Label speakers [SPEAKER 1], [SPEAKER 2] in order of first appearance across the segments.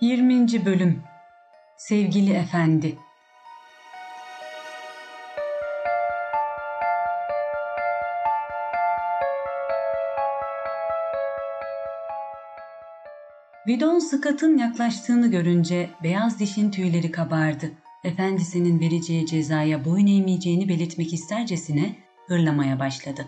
[SPEAKER 1] 20. Bölüm Sevgili Efendi Vidon Scott'ın yaklaştığını görünce beyaz dişin tüyleri kabardı. Efendisinin vereceği cezaya boyun eğmeyeceğini belirtmek istercesine hırlamaya başladı.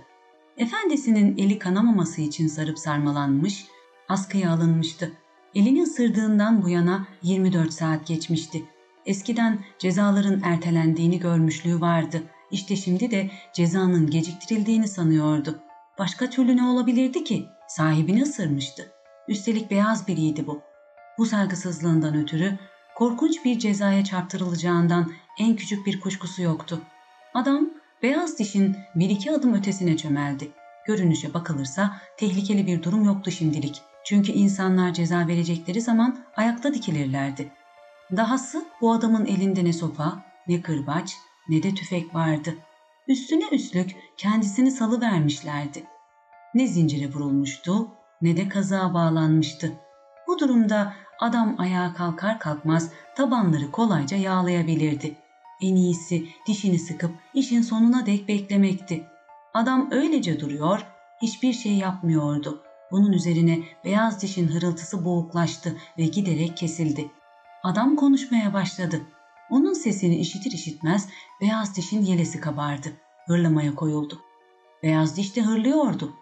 [SPEAKER 1] Efendisinin eli kanamaması için sarıp sarmalanmış, askıya alınmıştı. Elini ısırdığından bu yana 24 saat geçmişti. Eskiden cezaların ertelendiğini görmüşlüğü vardı. İşte şimdi de cezanın geciktirildiğini sanıyordu. Başka türlü ne olabilirdi ki? Sahibini ısırmıştı. Üstelik beyaz biriydi bu. Bu saygısızlığından ötürü korkunç bir cezaya çarptırılacağından en küçük bir kuşkusu yoktu. Adam beyaz dişin bir iki adım ötesine çömeldi. Görünüşe bakılırsa tehlikeli bir durum yoktu şimdilik. Çünkü insanlar ceza verecekleri zaman ayakta dikilirlerdi. Dahası bu adamın elinde ne sopa, ne kırbaç, ne de tüfek vardı. Üstüne üstlük kendisini salı vermişlerdi. Ne zincire vurulmuştu ne de kazığa bağlanmıştı. Bu durumda adam ayağa kalkar kalkmaz tabanları kolayca yağlayabilirdi. En iyisi dişini sıkıp işin sonuna dek beklemekti. Adam öylece duruyor, hiçbir şey yapmıyordu. Bunun üzerine beyaz dişin hırıltısı boğuklaştı ve giderek kesildi. Adam konuşmaya başladı. Onun sesini işitir işitmez beyaz dişin yelesi kabardı. Hırlamaya koyuldu. Beyaz diş de hırlıyordu.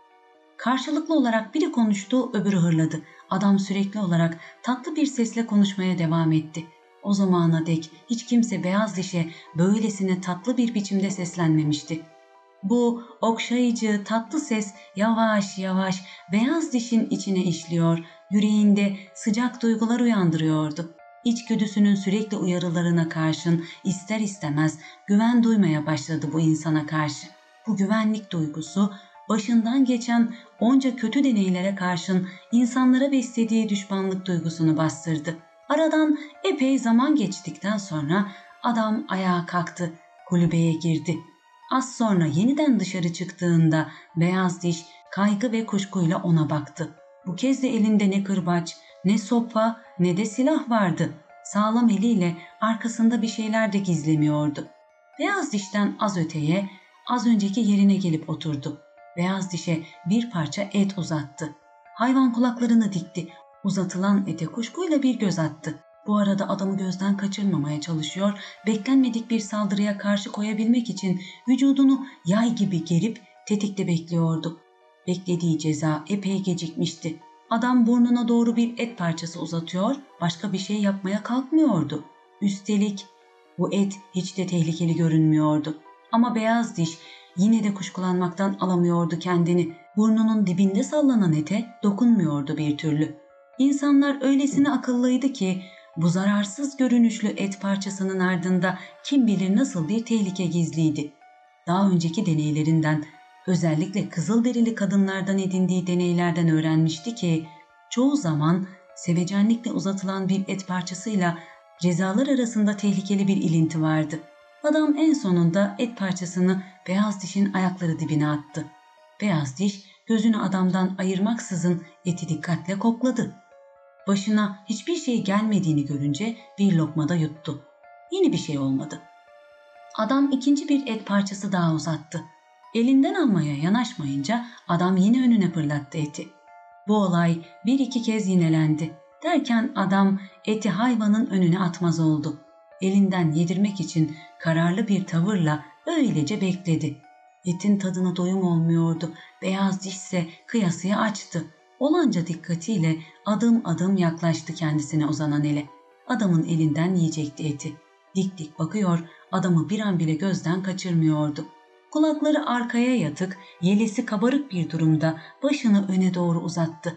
[SPEAKER 1] Karşılıklı olarak biri konuştu, öbürü hırladı. Adam sürekli olarak tatlı bir sesle konuşmaya devam etti. O zamana dek hiç kimse beyaz dişe böylesine tatlı bir biçimde seslenmemişti. Bu okşayıcı, tatlı ses yavaş yavaş beyaz dişin içine işliyor, yüreğinde sıcak duygular uyandırıyordu. İçgüdüsünün sürekli uyarılarına karşın ister istemez güven duymaya başladı bu insana karşı. Bu güvenlik duygusu başından geçen onca kötü deneylere karşın insanlara beslediği düşmanlık duygusunu bastırdı. Aradan epey zaman geçtikten sonra adam ayağa kalktı, kulübeye girdi. Az sonra yeniden dışarı çıktığında beyaz diş kaygı ve kuşkuyla ona baktı. Bu kez de elinde ne kırbaç, ne sopa, ne de silah vardı. Sağlam eliyle arkasında bir şeyler de gizlemiyordu. Beyaz dişten az öteye, az önceki yerine gelip oturdu. Beyaz dişe bir parça et uzattı. Hayvan kulaklarını dikti. Uzatılan ete kuşkuyla bir göz attı. Bu arada adamı gözden kaçırmamaya çalışıyor, beklenmedik bir saldırıya karşı koyabilmek için vücudunu yay gibi gerip tetikte bekliyordu. Beklediği ceza epey gecikmişti. Adam burnuna doğru bir et parçası uzatıyor, başka bir şey yapmaya kalkmıyordu. Üstelik bu et hiç de tehlikeli görünmüyordu. Ama beyaz diş yine de kuşkulanmaktan alamıyordu kendini. Burnunun dibinde sallanan ete dokunmuyordu bir türlü. İnsanlar öylesine akıllıydı ki bu zararsız görünüşlü et parçasının ardında kim bilir nasıl bir tehlike gizliydi. Daha önceki deneylerinden, özellikle kızıl derili kadınlardan edindiği deneylerden öğrenmişti ki çoğu zaman sevecenlikle uzatılan bir et parçasıyla cezalar arasında tehlikeli bir ilinti vardı. Adam en sonunda et parçasını beyaz dişin ayakları dibine attı. Beyaz diş gözünü adamdan ayırmaksızın eti dikkatle kokladı. Başına hiçbir şey gelmediğini görünce bir lokmada yuttu. Yeni bir şey olmadı. Adam ikinci bir et parçası daha uzattı. Elinden almaya yanaşmayınca adam yine önüne fırlattı eti. Bu olay bir iki kez yinelendi. Derken adam eti hayvanın önüne atmaz oldu. Elinden yedirmek için kararlı bir tavırla öylece bekledi. Etin tadına doyum olmuyordu. Beyaz dişse kıyasıya açtı. Olanca dikkatiyle adım adım yaklaştı kendisine uzanan ele. Adamın elinden yiyecekti eti. Dik dik bakıyor, adamı bir an bile gözden kaçırmıyordu. Kulakları arkaya yatık, yelesi kabarık bir durumda başını öne doğru uzattı.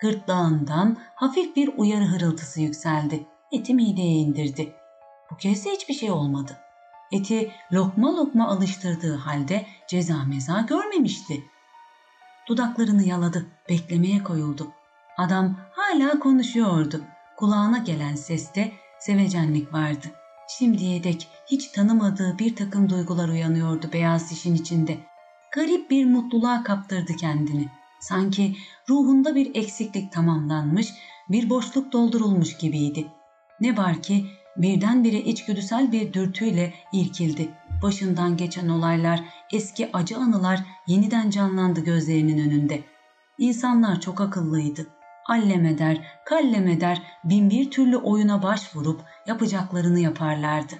[SPEAKER 1] Gırtlağından hafif bir uyarı hırıltısı yükseldi. Eti mideye indirdi. Bu kez de hiçbir şey olmadı. Eti lokma lokma alıştırdığı halde ceza meza görmemişti. Dudaklarını yaladı, beklemeye koyuldu. Adam hala konuşuyordu. Kulağına gelen seste sevecenlik vardı. Şimdiye dek hiç tanımadığı bir takım duygular uyanıyordu beyaz dişin içinde. Garip bir mutluluğa kaptırdı kendini. Sanki ruhunda bir eksiklik tamamlanmış, bir boşluk doldurulmuş gibiydi. Ne var ki birdenbire içgüdüsel bir dürtüyle irkildi. Başından geçen olaylar, eski acı anılar yeniden canlandı gözlerinin önünde. İnsanlar çok akıllıydı. Allem eder, kallem eder, bin bir türlü oyuna başvurup yapacaklarını yaparlardı.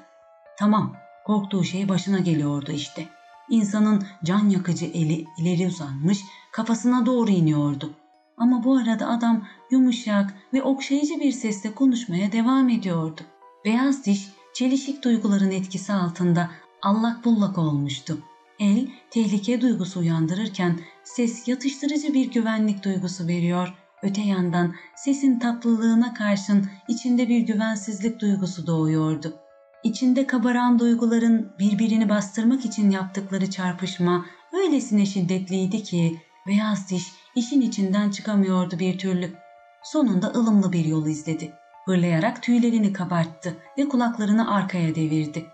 [SPEAKER 1] Tamam, korktuğu şey başına geliyordu işte. İnsanın can yakıcı eli ileri uzanmış, kafasına doğru iniyordu. Ama bu arada adam yumuşak ve okşayıcı bir sesle konuşmaya devam ediyordu. Beyaz diş, çelişik duyguların etkisi altında allak bullak olmuştu. El, tehlike duygusu uyandırırken ses yatıştırıcı bir güvenlik duygusu veriyor. Öte yandan sesin tatlılığına karşın içinde bir güvensizlik duygusu doğuyordu. İçinde kabaran duyguların birbirini bastırmak için yaptıkları çarpışma öylesine şiddetliydi ki beyaz diş işin içinden çıkamıyordu bir türlü. Sonunda ılımlı bir yol izledi. Hırlayarak tüylerini kabarttı ve kulaklarını arkaya devirdi.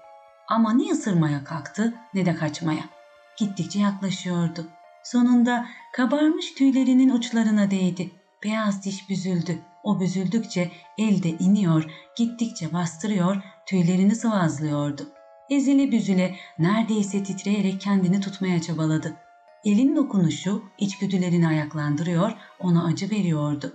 [SPEAKER 1] Ama ne ısırmaya kalktı ne de kaçmaya. Gittikçe yaklaşıyordu. Sonunda kabarmış tüylerinin uçlarına değdi. Beyaz diş büzüldü. O büzüldükçe elde iniyor, gittikçe bastırıyor, tüylerini sıvazlıyordu. Ezile büzüle neredeyse titreyerek kendini tutmaya çabaladı. Elin dokunuşu içgüdülerini ayaklandırıyor, ona acı veriyordu.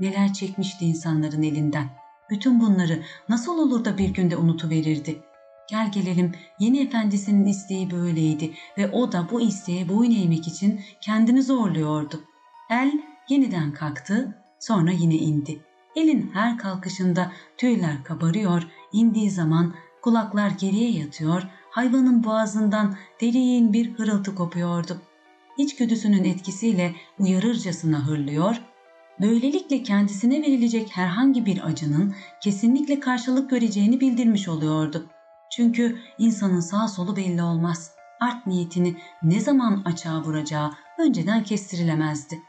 [SPEAKER 1] Neler çekmişti insanların elinden. Bütün bunları nasıl olur da bir günde unutuverirdi. Gel gelelim yeni efendisinin isteği böyleydi ve o da bu isteğe boyun eğmek için kendini zorluyordu. El yeniden kalktı, sonra yine indi. Elin her kalkışında tüyler kabarıyor, indiği zaman kulaklar geriye yatıyor, hayvanın boğazından deriğin bir hırıltı kopuyordu. İçgüdüsünün etkisiyle uyarırcasına hırlıyor, böylelikle kendisine verilecek herhangi bir acının kesinlikle karşılık göreceğini bildirmiş oluyordu. Çünkü insanın sağ solu belli olmaz. Art niyetini ne zaman açığa vuracağı önceden kestirilemezdi.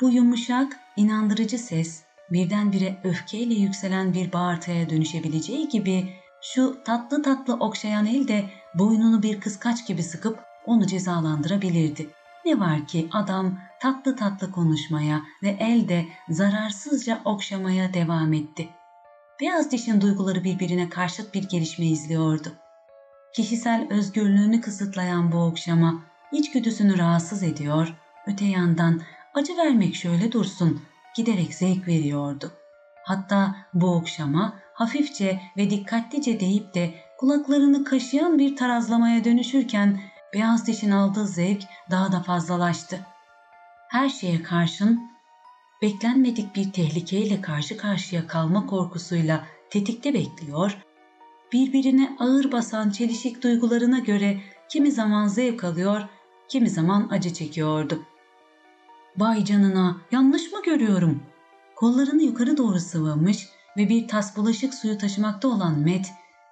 [SPEAKER 1] Bu yumuşak, inandırıcı ses birdenbire öfkeyle yükselen bir bağırtıya dönüşebileceği gibi şu tatlı tatlı okşayan el de boynunu bir kıskaç gibi sıkıp onu cezalandırabilirdi. Ne var ki adam tatlı tatlı konuşmaya ve el de zararsızca okşamaya devam etti. Beyaz dişin duyguları birbirine karşıt bir gelişme izliyordu. Kişisel özgürlüğünü kısıtlayan bu okşama içgüdüsünü rahatsız ediyor, öte yandan acı vermek şöyle dursun giderek zevk veriyordu. Hatta bu okşama hafifçe ve dikkatlice deyip de kulaklarını kaşıyan bir tarazlamaya dönüşürken beyaz dişin aldığı zevk daha da fazlalaştı. Her şeye karşın beklenmedik bir tehlikeyle karşı karşıya kalma korkusuyla tetikte bekliyor, birbirine ağır basan çelişik duygularına göre kimi zaman zevk alıyor, kimi zaman acı çekiyordu. Vay canına yanlış mı görüyorum? Kollarını yukarı doğru sıvamış ve bir tas bulaşık suyu taşımakta olan Met,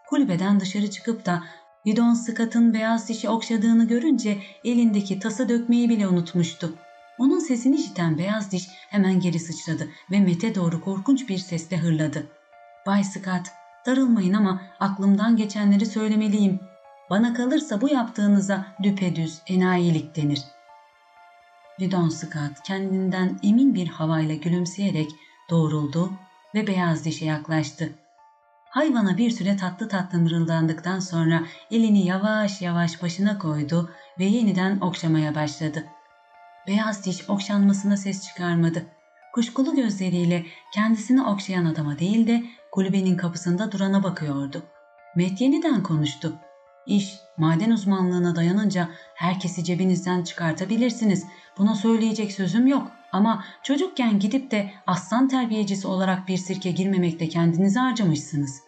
[SPEAKER 1] kulübeden dışarı çıkıp da Gidon Scott'ın beyaz dişi okşadığını görünce elindeki tası dökmeyi bile unutmuştu. Onun sesini işiten beyaz diş hemen geri sıçradı ve Mete doğru korkunç bir sesle hırladı. Bay Scott, darılmayın ama aklımdan geçenleri söylemeliyim. Bana kalırsa bu yaptığınıza düpedüz enayilik denir. Gidon Scott kendinden emin bir havayla gülümseyerek doğruldu ve beyaz dişe yaklaştı. Hayvana bir süre tatlı tatlı mırıldandıktan sonra elini yavaş yavaş başına koydu ve yeniden okşamaya başladı. Beyaz diş okşanmasına ses çıkarmadı. Kuşkulu gözleriyle kendisini okşayan adama değil de kulübenin kapısında durana bakıyordu. Met yeniden konuştu. İş maden uzmanlığına dayanınca herkesi cebinizden çıkartabilirsiniz. Buna söyleyecek sözüm yok. Ama çocukken gidip de aslan terbiyecisi olarak bir sirke girmemekte kendinizi harcamışsınız.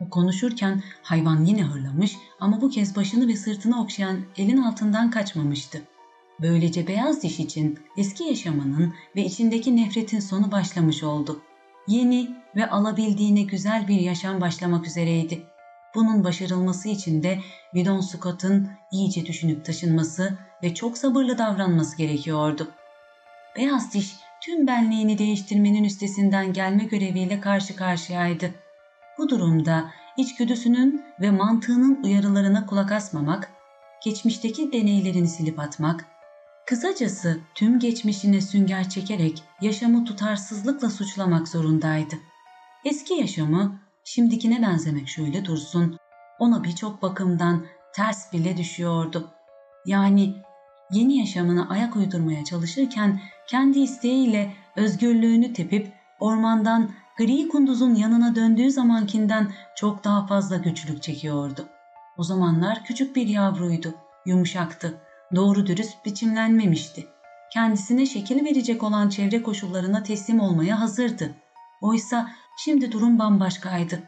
[SPEAKER 1] O konuşurken hayvan yine hırlamış ama bu kez başını ve sırtını okşayan elin altından kaçmamıştı. Böylece beyaz diş için eski yaşamının ve içindeki nefretin sonu başlamış oldu. Yeni ve alabildiğine güzel bir yaşam başlamak üzereydi. Bunun başarılması için de Bidon Scott'ın iyice düşünüp taşınması ve çok sabırlı davranması gerekiyordu. Beyaz diş tüm benliğini değiştirmenin üstesinden gelme göreviyle karşı karşıyaydı. Bu durumda içgüdüsünün ve mantığının uyarılarına kulak asmamak, geçmişteki deneylerini silip atmak, Kısacası tüm geçmişine sünger çekerek yaşamı tutarsızlıkla suçlamak zorundaydı. Eski yaşamı şimdikine benzemek şöyle dursun, ona birçok bakımdan ters bile düşüyordu. Yani yeni yaşamına ayak uydurmaya çalışırken kendi isteğiyle özgürlüğünü tepip ormandan gri kunduzun yanına döndüğü zamankinden çok daha fazla güçlük çekiyordu. O zamanlar küçük bir yavruydu, yumuşaktı, doğru dürüst biçimlenmemişti. Kendisine şekil verecek olan çevre koşullarına teslim olmaya hazırdı. Oysa şimdi durum bambaşkaydı.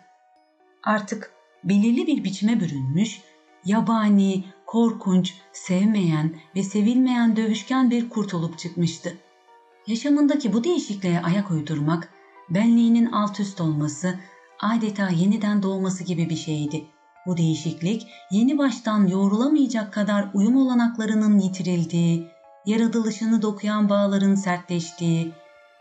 [SPEAKER 1] Artık belirli bir biçime bürünmüş, yabani, korkunç, sevmeyen ve sevilmeyen dövüşken bir kurt olup çıkmıştı. Yaşamındaki bu değişikliğe ayak uydurmak, benliğinin alt üst olması, adeta yeniden doğması gibi bir şeydi. Bu değişiklik yeni baştan yoğrulamayacak kadar uyum olanaklarının yitirildiği, yaratılışını dokuyan bağların sertleştiği,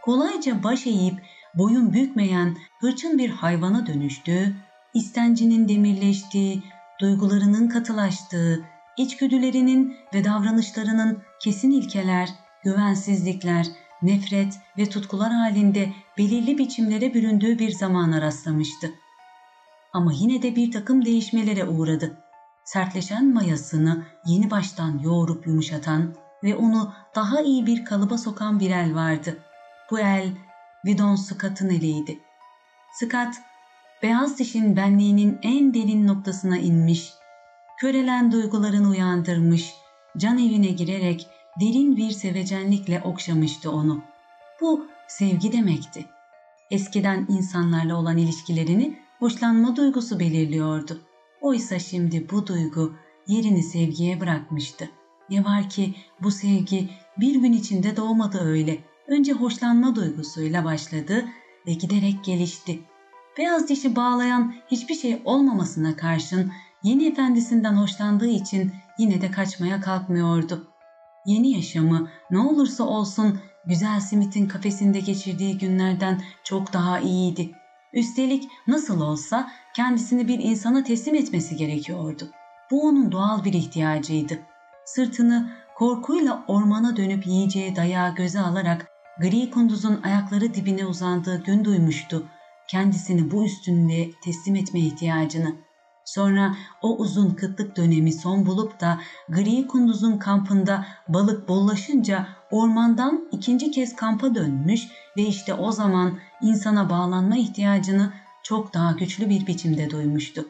[SPEAKER 1] kolayca baş eğip boyun bükmeyen hırçın bir hayvana dönüştüğü, istencinin demirleştiği, duygularının katılaştığı, içgüdülerinin ve davranışlarının kesin ilkeler, güvensizlikler, nefret ve tutkular halinde belirli biçimlere büründüğü bir zamana rastlamıştı. Ama yine de bir takım değişmelere uğradı. Sertleşen mayasını yeni baştan yoğurup yumuşatan ve onu daha iyi bir kalıba sokan bir el vardı. Bu el Vidon Scott'ın eliydi. Scott, beyaz dişin benliğinin en derin noktasına inmiş, körelen duygularını uyandırmış, can evine girerek derin bir sevecenlikle okşamıştı onu. Bu sevgi demekti. Eskiden insanlarla olan ilişkilerini hoşlanma duygusu belirliyordu. Oysa şimdi bu duygu yerini sevgiye bırakmıştı. Ne var ki bu sevgi bir gün içinde doğmadı öyle. Önce hoşlanma duygusuyla başladı ve giderek gelişti. Beyaz dişi bağlayan hiçbir şey olmamasına karşın yeni efendisinden hoşlandığı için yine de kaçmaya kalkmıyordu. Yeni yaşamı ne olursa olsun güzel Smith'in kafesinde geçirdiği günlerden çok daha iyiydi. Üstelik nasıl olsa kendisini bir insana teslim etmesi gerekiyordu. Bu onun doğal bir ihtiyacıydı. Sırtını korkuyla ormana dönüp yiyeceği dayağı göze alarak gri kunduzun ayakları dibine uzandığı gün duymuştu. Kendisini bu üstünlüğe teslim etme ihtiyacını. Sonra o uzun kıtlık dönemi son bulup da gri kunduzun kampında balık bollaşınca ormandan ikinci kez kampa dönmüş ve işte o zaman insana bağlanma ihtiyacını çok daha güçlü bir biçimde duymuştu.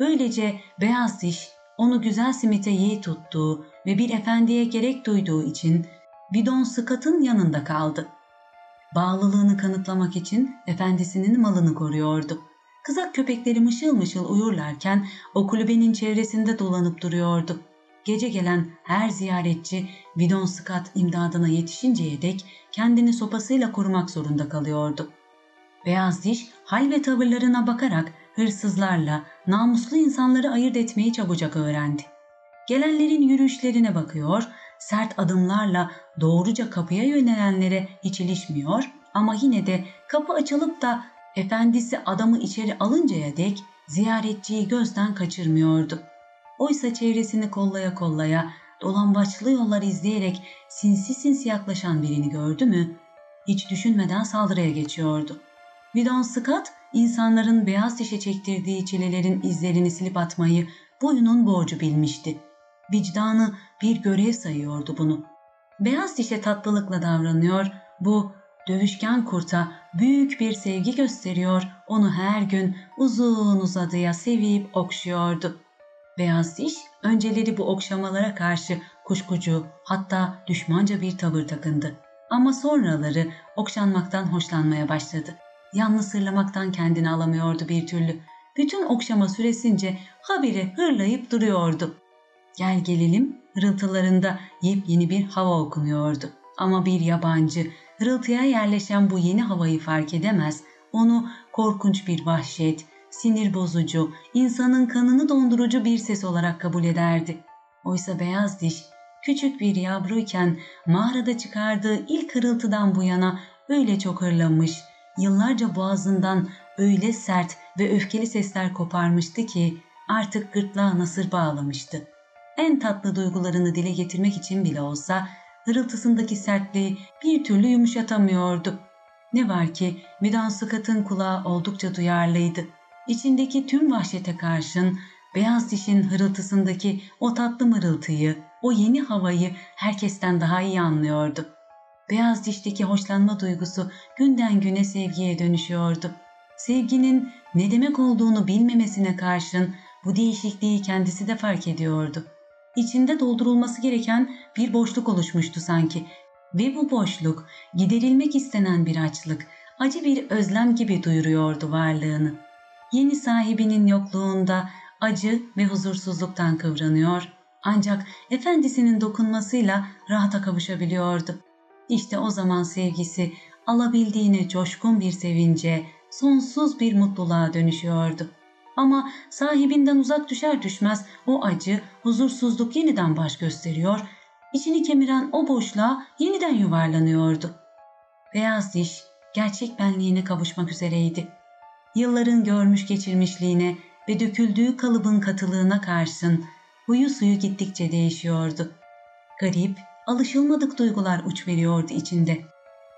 [SPEAKER 1] Böylece beyaz diş onu güzel simite yeğ tuttuğu ve bir efendiye gerek duyduğu için bidon Scott'ın yanında kaldı. Bağlılığını kanıtlamak için efendisinin malını koruyordu. Kızak köpekleri mışıl mışıl uyurlarken o kulübenin çevresinde dolanıp duruyordu. Gece gelen her ziyaretçi Vidon Scott imdadına yetişinceye dek kendini sopasıyla korumak zorunda kalıyordu. Beyaz diş hal ve tavırlarına bakarak hırsızlarla namuslu insanları ayırt etmeyi çabucak öğrendi. Gelenlerin yürüyüşlerine bakıyor, sert adımlarla doğruca kapıya yönelenlere hiç ilişmiyor ama yine de kapı açılıp da efendisi adamı içeri alıncaya dek ziyaretçiyi gözden kaçırmıyordu. Oysa çevresini kollaya kollaya, dolambaçlı yollar izleyerek sinsi sinsi yaklaşan birini gördü mü, hiç düşünmeden saldırıya geçiyordu. Vidon Scott, insanların beyaz dişe çektirdiği çilelerin izlerini silip atmayı boyunun borcu bilmişti. Vicdanı bir görev sayıyordu bunu. Beyaz dişe tatlılıkla davranıyor, bu dövüşken kurta büyük bir sevgi gösteriyor, onu her gün uzun uzadıya sevip okşuyordu. Beyaz diş önceleri bu okşamalara karşı kuşkucu hatta düşmanca bir tavır takındı. Ama sonraları okşanmaktan hoşlanmaya başladı. Yalnız hırlamaktan kendini alamıyordu bir türlü. Bütün okşama süresince habire hırlayıp duruyordu. Gel gelelim hırıltılarında yepyeni bir hava okunuyordu. Ama bir yabancı hırıltıya yerleşen bu yeni havayı fark edemez, onu korkunç bir vahşet, sinir bozucu, insanın kanını dondurucu bir ses olarak kabul ederdi. Oysa beyaz diş, küçük bir yavruyken mağarada çıkardığı ilk hırıltıdan bu yana öyle çok hırlamış, yıllarca boğazından öyle sert ve öfkeli sesler koparmıştı ki artık gırtlağı nasır bağlamıştı. en tatlı duygularını dile getirmek için bile olsa hırıltısındaki sertliği bir türlü yumuşatamıyordu. Ne var ki Vidal Scott'ın kulağı oldukça duyarlıydı. İçindeki tüm vahşete karşın beyaz dişin hırıltısındaki o tatlı mırıltıyı, o yeni havayı herkesten daha iyi anlıyordu. Beyaz dişteki hoşlanma duygusu günden güne sevgiye dönüşüyordu. Sevginin ne demek olduğunu bilmemesine karşın bu değişikliği kendisi de fark ediyordu. İçinde doldurulması gereken bir boşluk oluşmuştu sanki ve bu boşluk giderilmek istenen bir açlık, acı bir özlem gibi duyuruyordu varlığını. Yeni sahibinin yokluğunda acı ve huzursuzluktan kıvranıyor ancak efendisinin dokunmasıyla rahata kavuşabiliyordu. İşte o zaman sevgisi alabildiğine coşkun bir sevince, sonsuz bir mutluluğa dönüşüyordu. Ama sahibinden uzak düşer düşmez o acı, huzursuzluk yeniden baş gösteriyor, içini kemiren o boşluğa yeniden yuvarlanıyordu. Beyaz diş gerçek benliğine kavuşmak üzereydi. Yılların görmüş geçirmişliğine ve döküldüğü kalıbın katılığına karşın huyu suyu gittikçe değişiyordu. Garip, alışılmadık duygular uç veriyordu içinde.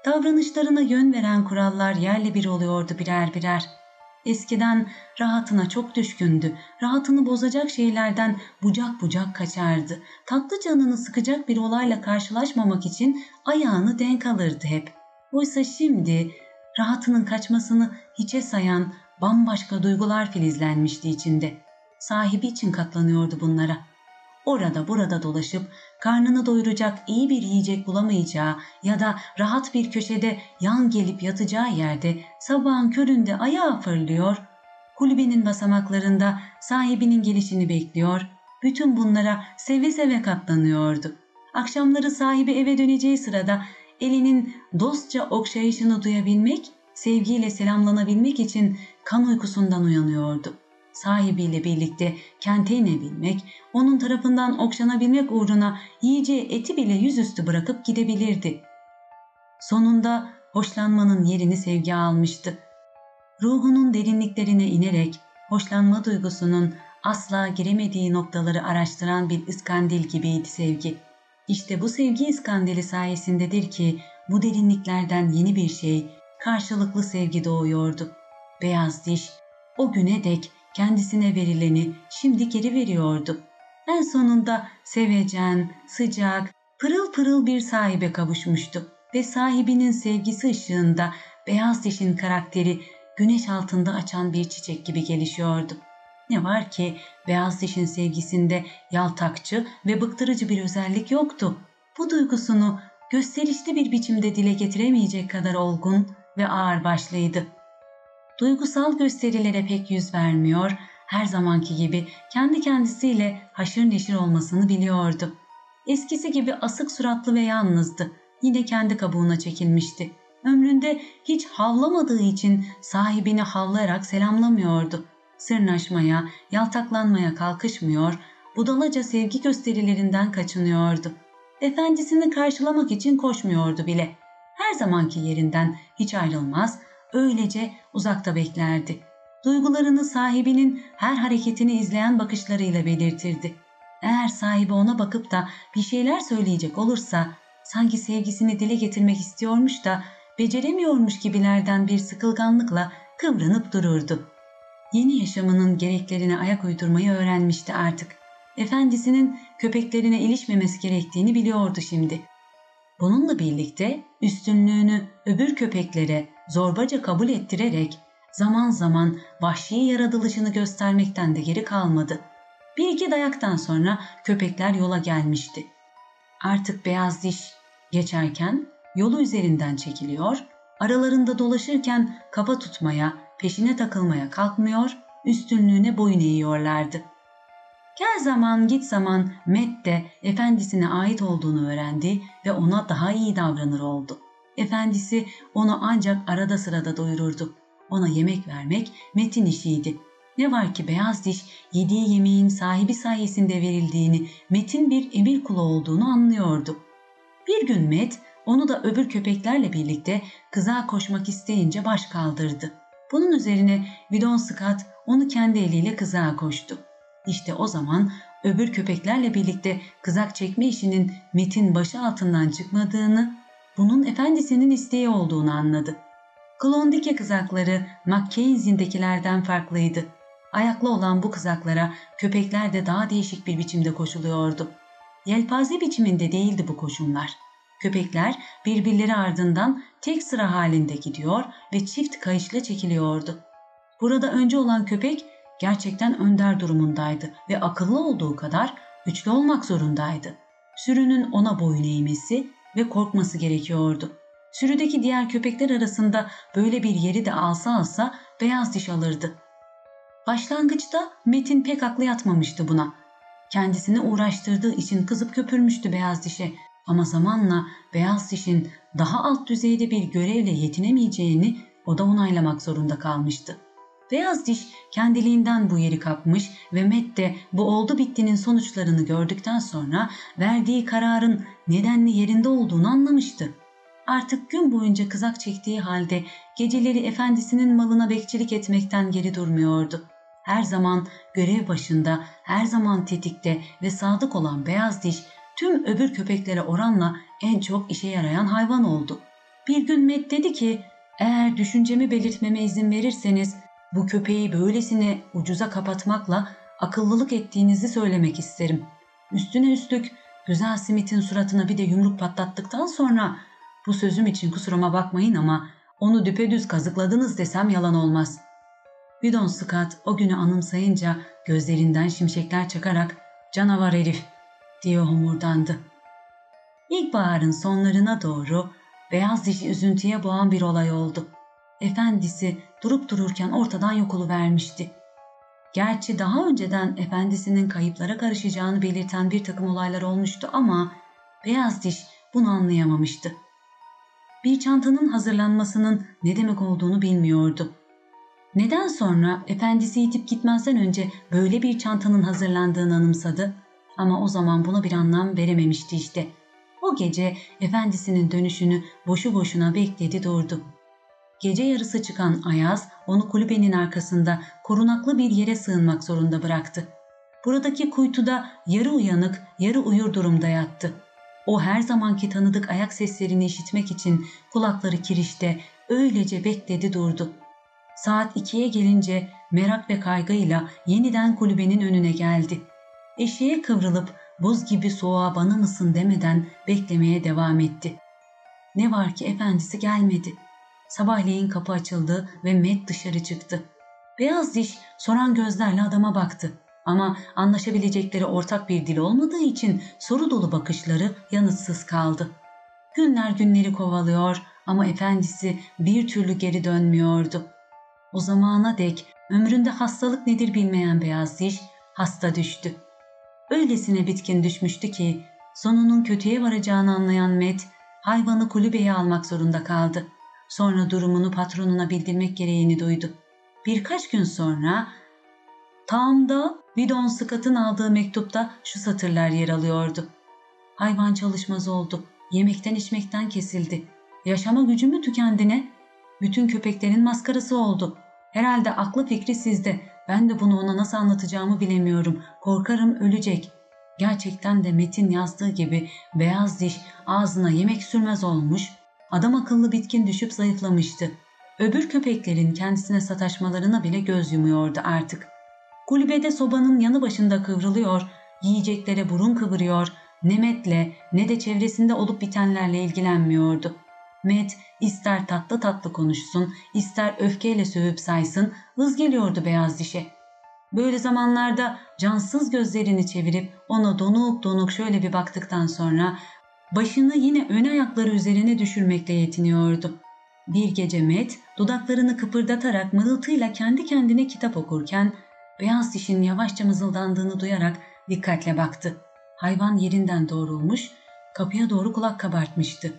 [SPEAKER 1] Davranışlarına yön veren kurallar yerle bir oluyordu birer birer. Eskiden rahatına çok düşkündü. Rahatını bozacak şeylerden bucak bucak kaçardı. Tatlı canını sıkacak bir olayla karşılaşmamak için ayağını denk alırdı hep. Oysa şimdi rahatının kaçmasını hiçe sayan bambaşka duygular filizlenmişti içinde. Sahibi için katlanıyordu bunlara. Orada burada dolaşıp karnını doyuracak iyi bir yiyecek bulamayacağı ya da rahat bir köşede yan gelip yatacağı yerde sabahın köründe ayağa fırlıyor, kulübenin basamaklarında sahibinin gelişini bekliyor, bütün bunlara seve seve katlanıyordu. Akşamları sahibi eve döneceği sırada elinin dostça okşayışını duyabilmek, sevgiyle selamlanabilmek için kan uykusundan uyanıyordu sahibiyle birlikte kente inebilmek, onun tarafından okşanabilmek uğruna yiyeceği eti bile yüzüstü bırakıp gidebilirdi. Sonunda hoşlanmanın yerini sevgi almıştı. Ruhunun derinliklerine inerek hoşlanma duygusunun asla giremediği noktaları araştıran bir iskandil gibiydi sevgi. İşte bu sevgi iskandili sayesindedir ki bu derinliklerden yeni bir şey, karşılıklı sevgi doğuyordu. Beyaz diş, o güne dek kendisine verileni şimdi geri veriyordu. En sonunda sevecen, sıcak, pırıl pırıl bir sahibe kavuşmuştu ve sahibinin sevgisi ışığında beyaz dişin karakteri güneş altında açan bir çiçek gibi gelişiyordu. Ne var ki beyaz dişin sevgisinde yaltakçı ve bıktırıcı bir özellik yoktu. Bu duygusunu gösterişli bir biçimde dile getiremeyecek kadar olgun ve ağır başlıydı duygusal gösterilere pek yüz vermiyor, her zamanki gibi kendi kendisiyle haşır neşir olmasını biliyordu. Eskisi gibi asık suratlı ve yalnızdı. Yine kendi kabuğuna çekilmişti. Ömründe hiç havlamadığı için sahibini havlayarak selamlamıyordu. Sırnaşmaya, yaltaklanmaya kalkışmıyor, budalaca sevgi gösterilerinden kaçınıyordu. Efendisini karşılamak için koşmuyordu bile. Her zamanki yerinden hiç ayrılmaz, öylece uzakta beklerdi. Duygularını sahibinin her hareketini izleyen bakışlarıyla belirtirdi. Eğer sahibi ona bakıp da bir şeyler söyleyecek olursa sanki sevgisini dile getirmek istiyormuş da beceremiyormuş gibilerden bir sıkılganlıkla kıvranıp dururdu. Yeni yaşamının gereklerine ayak uydurmayı öğrenmişti artık. Efendisinin köpeklerine ilişmemesi gerektiğini biliyordu şimdi. Bununla birlikte üstünlüğünü öbür köpeklere zorbaca kabul ettirerek zaman zaman vahşi yaratılışını göstermekten de geri kalmadı. Bir iki dayaktan sonra köpekler yola gelmişti. Artık beyaz diş geçerken yolu üzerinden çekiliyor, aralarında dolaşırken kafa tutmaya, peşine takılmaya kalkmıyor, üstünlüğüne boyun eğiyorlardı. Gel zaman git zaman Met de efendisine ait olduğunu öğrendi ve ona daha iyi davranır oldu. Efendisi onu ancak arada sırada doyururdu. Ona yemek vermek Met'in işiydi. Ne var ki beyaz diş yediği yemeğin sahibi sayesinde verildiğini, Met'in bir emir kulu olduğunu anlıyordu. Bir gün Met onu da öbür köpeklerle birlikte kıza koşmak isteyince baş kaldırdı. Bunun üzerine Vidon Scott onu kendi eliyle kıza koştu. İşte o zaman öbür köpeklerle birlikte kızak çekme işinin Met'in başı altından çıkmadığını, bunun efendisinin isteği olduğunu anladı. Klondike kızakları Mackenzie'dekilerden farklıydı. Ayaklı olan bu kızaklara köpekler de daha değişik bir biçimde koşuluyordu. Yelpaze biçiminde değildi bu koşumlar. Köpekler birbirleri ardından tek sıra halinde gidiyor ve çift kayışla çekiliyordu. Burada önce olan köpek gerçekten önder durumundaydı ve akıllı olduğu kadar güçlü olmak zorundaydı. Sürünün ona boyun eğmesi ve korkması gerekiyordu. Sürüdeki diğer köpekler arasında böyle bir yeri de alsa alsa beyaz diş alırdı. Başlangıçta Metin pek aklı yatmamıştı buna. Kendisini uğraştırdığı için kızıp köpürmüştü beyaz dişe ama zamanla beyaz dişin daha alt düzeyde bir görevle yetinemeyeceğini o da onaylamak zorunda kalmıştı. Beyaz diş kendiliğinden bu yeri kapmış ve Matt de bu oldu bittinin sonuçlarını gördükten sonra verdiği kararın nedenli yerinde olduğunu anlamıştı. Artık gün boyunca kızak çektiği halde geceleri efendisinin malına bekçilik etmekten geri durmuyordu. Her zaman görev başında, her zaman tetikte ve sadık olan beyaz diş tüm öbür köpeklere oranla en çok işe yarayan hayvan oldu. Bir gün Matt dedi ki, eğer düşüncemi belirtmeme izin verirseniz bu köpeği böylesine ucuza kapatmakla akıllılık ettiğinizi söylemek isterim. Üstüne üstlük güzel Smith'in suratına bir de yumruk patlattıktan sonra bu sözüm için kusuruma bakmayın ama onu düpedüz kazıkladınız desem yalan olmaz. Bidon Scott o günü anımsayınca gözlerinden şimşekler çakarak canavar herif diye homurdandı. İlkbaharın sonlarına doğru beyaz dişi üzüntüye boğan bir olay oldu. Efendisi durup dururken ortadan yok vermişti. Gerçi daha önceden efendisinin kayıplara karışacağını belirten bir takım olaylar olmuştu ama beyaz diş bunu anlayamamıştı. Bir çantanın hazırlanmasının ne demek olduğunu bilmiyordu. Neden sonra efendisi itip gitmezden önce böyle bir çantanın hazırlandığını anımsadı ama o zaman buna bir anlam verememişti işte. O gece efendisinin dönüşünü boşu boşuna bekledi durdu. Gece yarısı çıkan Ayaz onu kulübenin arkasında korunaklı bir yere sığınmak zorunda bıraktı. Buradaki kuytuda yarı uyanık, yarı uyur durumda yattı. O her zamanki tanıdık ayak seslerini işitmek için kulakları kirişte öylece bekledi durdu. Saat ikiye gelince merak ve kaygıyla yeniden kulübenin önüne geldi. Eşeğe kıvrılıp buz gibi soğuğa bana mısın demeden beklemeye devam etti. Ne var ki efendisi gelmedi. Sabahleyin kapı açıldı ve Matt dışarı çıktı. Beyaz diş soran gözlerle adama baktı. Ama anlaşabilecekleri ortak bir dil olmadığı için soru dolu bakışları yanıtsız kaldı. Günler günleri kovalıyor ama efendisi bir türlü geri dönmüyordu. O zamana dek ömründe hastalık nedir bilmeyen beyaz diş hasta düştü. Öylesine bitkin düşmüştü ki sonunun kötüye varacağını anlayan Met hayvanı kulübeye almak zorunda kaldı. Sonra durumunu patronuna bildirmek gereğini duydu. Birkaç gün sonra tam da Vidon Scott'ın aldığı mektupta şu satırlar yer alıyordu. Hayvan çalışmaz oldu. Yemekten içmekten kesildi. Yaşama gücü mü tükendi ne? Bütün köpeklerin maskarası oldu. Herhalde aklı fikri sizde. Ben de bunu ona nasıl anlatacağımı bilemiyorum. Korkarım ölecek. Gerçekten de Metin yazdığı gibi beyaz diş ağzına yemek sürmez olmuş. Adam akıllı bitkin düşüp zayıflamıştı. Öbür köpeklerin kendisine sataşmalarına bile göz yumuyordu artık. Kulübede sobanın yanı başında kıvrılıyor, yiyeceklere burun kıvırıyor, ne Met'le ne de çevresinde olup bitenlerle ilgilenmiyordu. Met ister tatlı tatlı konuşsun, ister öfkeyle sövüp saysın, vız geliyordu beyaz dişe. Böyle zamanlarda cansız gözlerini çevirip ona donuk donuk şöyle bir baktıktan sonra başını yine ön ayakları üzerine düşürmekle yetiniyordu. Bir gece Met dudaklarını kıpırdatarak mırıltıyla kendi kendine kitap okurken beyaz dişin yavaşça mızıldandığını duyarak dikkatle baktı. Hayvan yerinden doğrulmuş, kapıya doğru kulak kabartmıştı.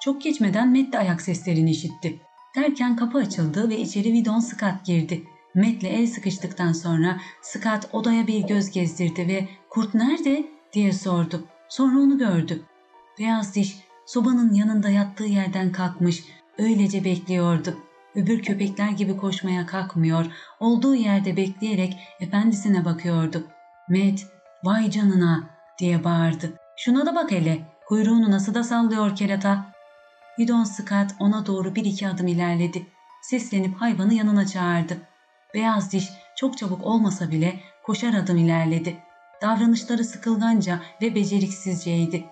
[SPEAKER 1] Çok geçmeden Matt de ayak seslerini işitti. Derken kapı açıldı ve içeri Vidon Scott girdi. Matt'le el sıkıştıktan sonra Scott odaya bir göz gezdirdi ve ''Kurt nerede?'' diye sordu. Sonra onu gördü. Beyaz diş sobanın yanında yattığı yerden kalkmış, öylece bekliyordu. Öbür köpekler gibi koşmaya kalkmıyor, olduğu yerde bekleyerek efendisine bakıyordu. Matt, Vay canına diye bağırdı. Şuna da bak hele. Kuyruğunu nasıl da sallıyor kerata. Bidon Scott ona doğru bir iki adım ilerledi. Seslenip hayvanı yanına çağırdı. Beyaz diş çok çabuk olmasa bile koşar adım ilerledi. Davranışları sıkılganca ve beceriksizceydi.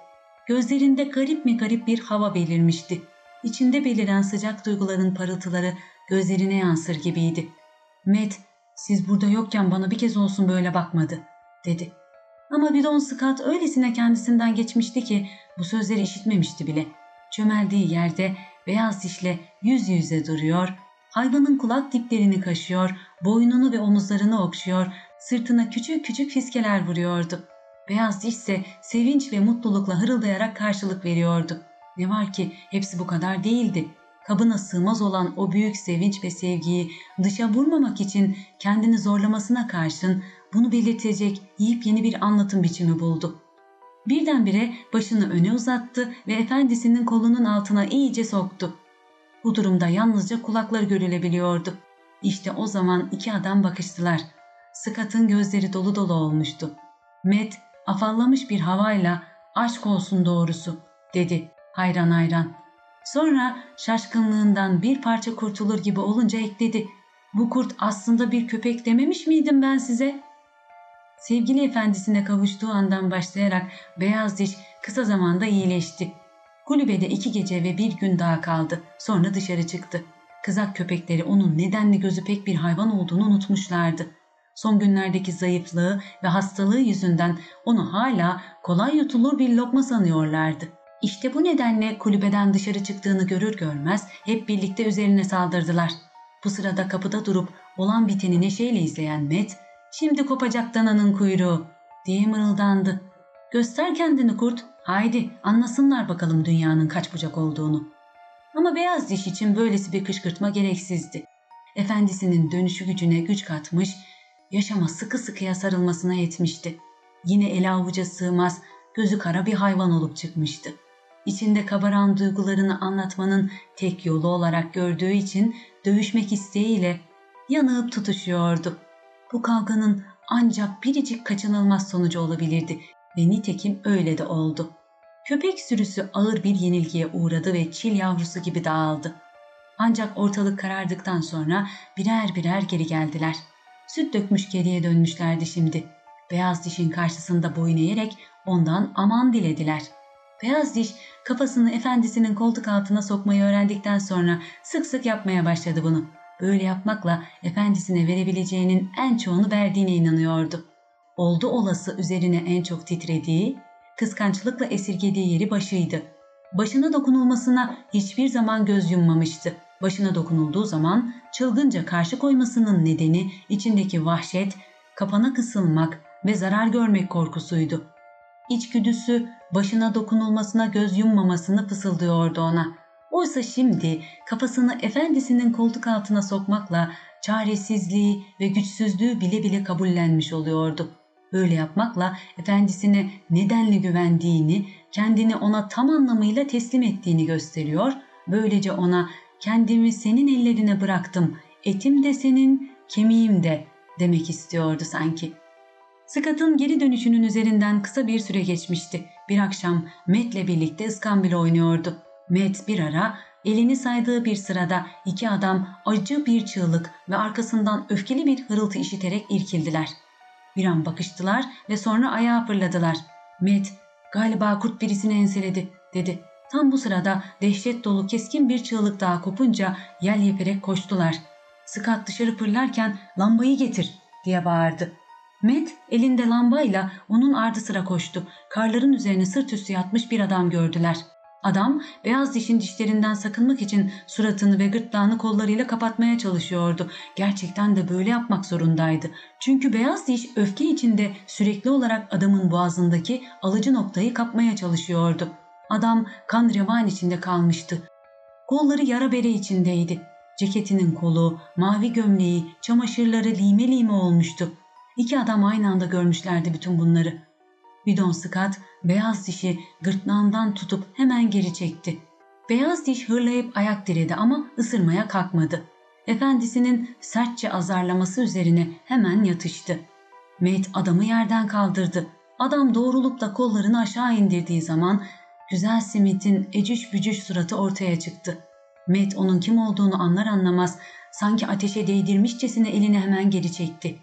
[SPEAKER 1] Gözlerinde garip mi garip bir hava belirmişti. İçinde beliren sıcak duyguların parıltıları gözlerine yansır gibiydi. Matt, siz burada yokken bana bir kez olsun böyle bakmadı, dedi. Ama Bidon Scott öylesine kendisinden geçmişti ki bu sözleri işitmemişti bile. Çömeldiği yerde beyaz dişle yüz yüze duruyor, hayvanın kulak diplerini kaşıyor, boynunu ve omuzlarını okşuyor, sırtına küçük küçük fiskeler vuruyordu. Beyaz diş ise sevinç ve mutlulukla hırıldayarak karşılık veriyordu. Ne var ki hepsi bu kadar değildi. Kabına sığmaz olan o büyük sevinç ve sevgiyi dışa vurmamak için kendini zorlamasına karşın bunu belirtecek yiyip yeni bir anlatım biçimi buldu. Birdenbire başını öne uzattı ve efendisinin kolunun altına iyice soktu. Bu durumda yalnızca kulakları görülebiliyordu. İşte o zaman iki adam bakıştılar. Scott'ın gözleri dolu dolu olmuştu. Matt afallamış bir havayla aşk olsun doğrusu dedi hayran hayran. Sonra şaşkınlığından bir parça kurtulur gibi olunca ekledi. Bu kurt aslında bir köpek dememiş miydim ben size? Sevgili efendisine kavuştuğu andan başlayarak beyaz diş kısa zamanda iyileşti. Kulübede iki gece ve bir gün daha kaldı. Sonra dışarı çıktı. Kızak köpekleri onun nedenli gözü pek bir hayvan olduğunu unutmuşlardı. Son günlerdeki zayıflığı ve hastalığı yüzünden onu hala kolay yutulur bir lokma sanıyorlardı. İşte bu nedenle kulübeden dışarı çıktığını görür görmez hep birlikte üzerine saldırdılar. Bu sırada kapıda durup olan biteni neşeyle izleyen Met, ''Şimdi kopacak dananın kuyruğu'' diye mırıldandı. ''Göster kendini kurt, haydi anlasınlar bakalım dünyanın kaç bucak olduğunu.'' Ama beyaz diş için böylesi bir kışkırtma gereksizdi. Efendisinin dönüşü gücüne güç katmış, yaşama sıkı sıkıya sarılmasına yetmişti. Yine ele avuca sığmaz, gözü kara bir hayvan olup çıkmıştı. İçinde kabaran duygularını anlatmanın tek yolu olarak gördüğü için dövüşmek isteğiyle yanıp tutuşuyordu. Bu kavganın ancak biricik kaçınılmaz sonucu olabilirdi ve nitekim öyle de oldu. Köpek sürüsü ağır bir yenilgiye uğradı ve çil yavrusu gibi dağıldı. Ancak ortalık karardıktan sonra birer birer geri geldiler. Süt dökmüş geriye dönmüşlerdi şimdi. Beyaz dişin karşısında boyun eğerek ondan aman dilediler. Beyaz diş kafasını efendisinin koltuk altına sokmayı öğrendikten sonra sık sık yapmaya başladı bunu. Böyle yapmakla efendisine verebileceğinin en çoğunu verdiğine inanıyordu. Oldu olası üzerine en çok titrediği, kıskançlıkla esirgediği yeri başıydı. Başına dokunulmasına hiçbir zaman göz yummamıştı. Başına dokunulduğu zaman çılgınca karşı koymasının nedeni içindeki vahşet, kapana kısılmak ve zarar görmek korkusuydu. İçgüdüsü başına dokunulmasına göz yummamasını fısıldıyordu ona. Oysa şimdi kafasını efendisinin koltuk altına sokmakla çaresizliği ve güçsüzlüğü bile bile kabullenmiş oluyordu. Böyle yapmakla efendisine nedenli güvendiğini, kendini ona tam anlamıyla teslim ettiğini gösteriyor. Böylece ona kendimi senin ellerine bıraktım, etim de senin, kemiğim de demek istiyordu sanki. Scott'ın geri dönüşünün üzerinden kısa bir süre geçmişti. Bir akşam Matt'le birlikte ıskambil oynuyordu. Matt bir ara elini saydığı bir sırada iki adam acı bir çığlık ve arkasından öfkeli bir hırıltı işiterek irkildiler. Bir an bakıştılar ve sonra ayağa fırladılar. Matt, galiba kurt birisini enseledi dedi. Tam bu sırada dehşet dolu keskin bir çığlık daha kopunca yel yeperek koştular. Scott dışarı fırlarken lambayı getir diye bağırdı. Matt elinde lambayla onun ardı sıra koştu. Karların üzerine sırt üstü yatmış bir adam gördüler. Adam beyaz dişin dişlerinden sakınmak için suratını ve gırtlağını kollarıyla kapatmaya çalışıyordu. Gerçekten de böyle yapmak zorundaydı. Çünkü beyaz diş öfke içinde sürekli olarak adamın boğazındaki alıcı noktayı kapmaya çalışıyordu. Adam kan revan içinde kalmıştı. Kolları yara bere içindeydi. Ceketinin kolu, mavi gömleği, çamaşırları lime lime olmuştu. İki adam aynı anda görmüşlerdi bütün bunları. Bidon Scott beyaz dişi gırtlağından tutup hemen geri çekti. Beyaz diş hırlayıp ayak diredi ama ısırmaya kalkmadı. Efendisinin sertçe azarlaması üzerine hemen yatıştı. Matt adamı yerden kaldırdı. Adam doğrulukla kollarını aşağı indirdiği zaman güzel Smith'in ecüş bücüş suratı ortaya çıktı. Matt onun kim olduğunu anlar anlamaz sanki ateşe değdirmişçesine elini hemen geri çekti.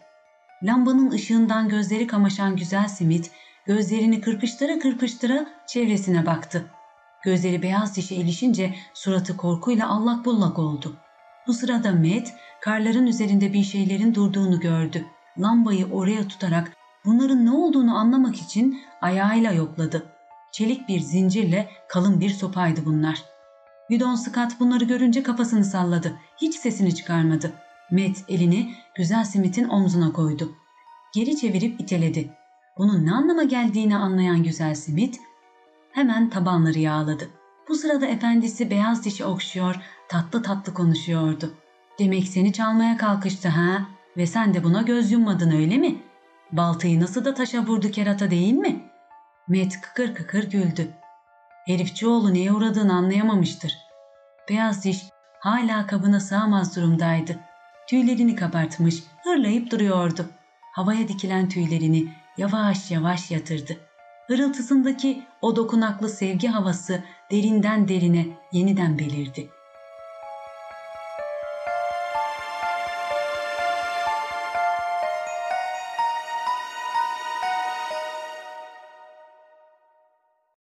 [SPEAKER 1] Lambanın ışığından gözleri kamaşan güzel Smith gözlerini kırpıştıra kırpıştıra çevresine baktı. Gözleri beyaz dişe ilişince suratı korkuyla allak bullak oldu. Bu sırada Matt karların üzerinde bir şeylerin durduğunu gördü. Lambayı oraya tutarak bunların ne olduğunu anlamak için ayağıyla yokladı. Çelik bir zincirle kalın bir sopaydı bunlar. Gidon Scott bunları görünce kafasını salladı. Hiç sesini çıkarmadı. Matt elini güzel Smith'in omzuna koydu. Geri çevirip iteledi. Bunun ne anlama geldiğini anlayan güzel Smith hemen tabanları yağladı. Bu sırada efendisi beyaz dişi okşuyor, tatlı tatlı konuşuyordu. Demek seni çalmaya kalkıştı ha? Ve sen de buna göz yummadın öyle mi? Baltayı nasıl da taşa vurdu kerata değil mi? Met kıkır kıkır güldü. Herifçioğlu neye uğradığını anlayamamıştır. Beyaz diş hala kabına sığamaz durumdaydı. Tüylerini kabartmış, hırlayıp duruyordu. Havaya dikilen tüylerini yavaş yavaş yatırdı. Hırıltısındaki o dokunaklı sevgi havası derinden derine yeniden belirdi.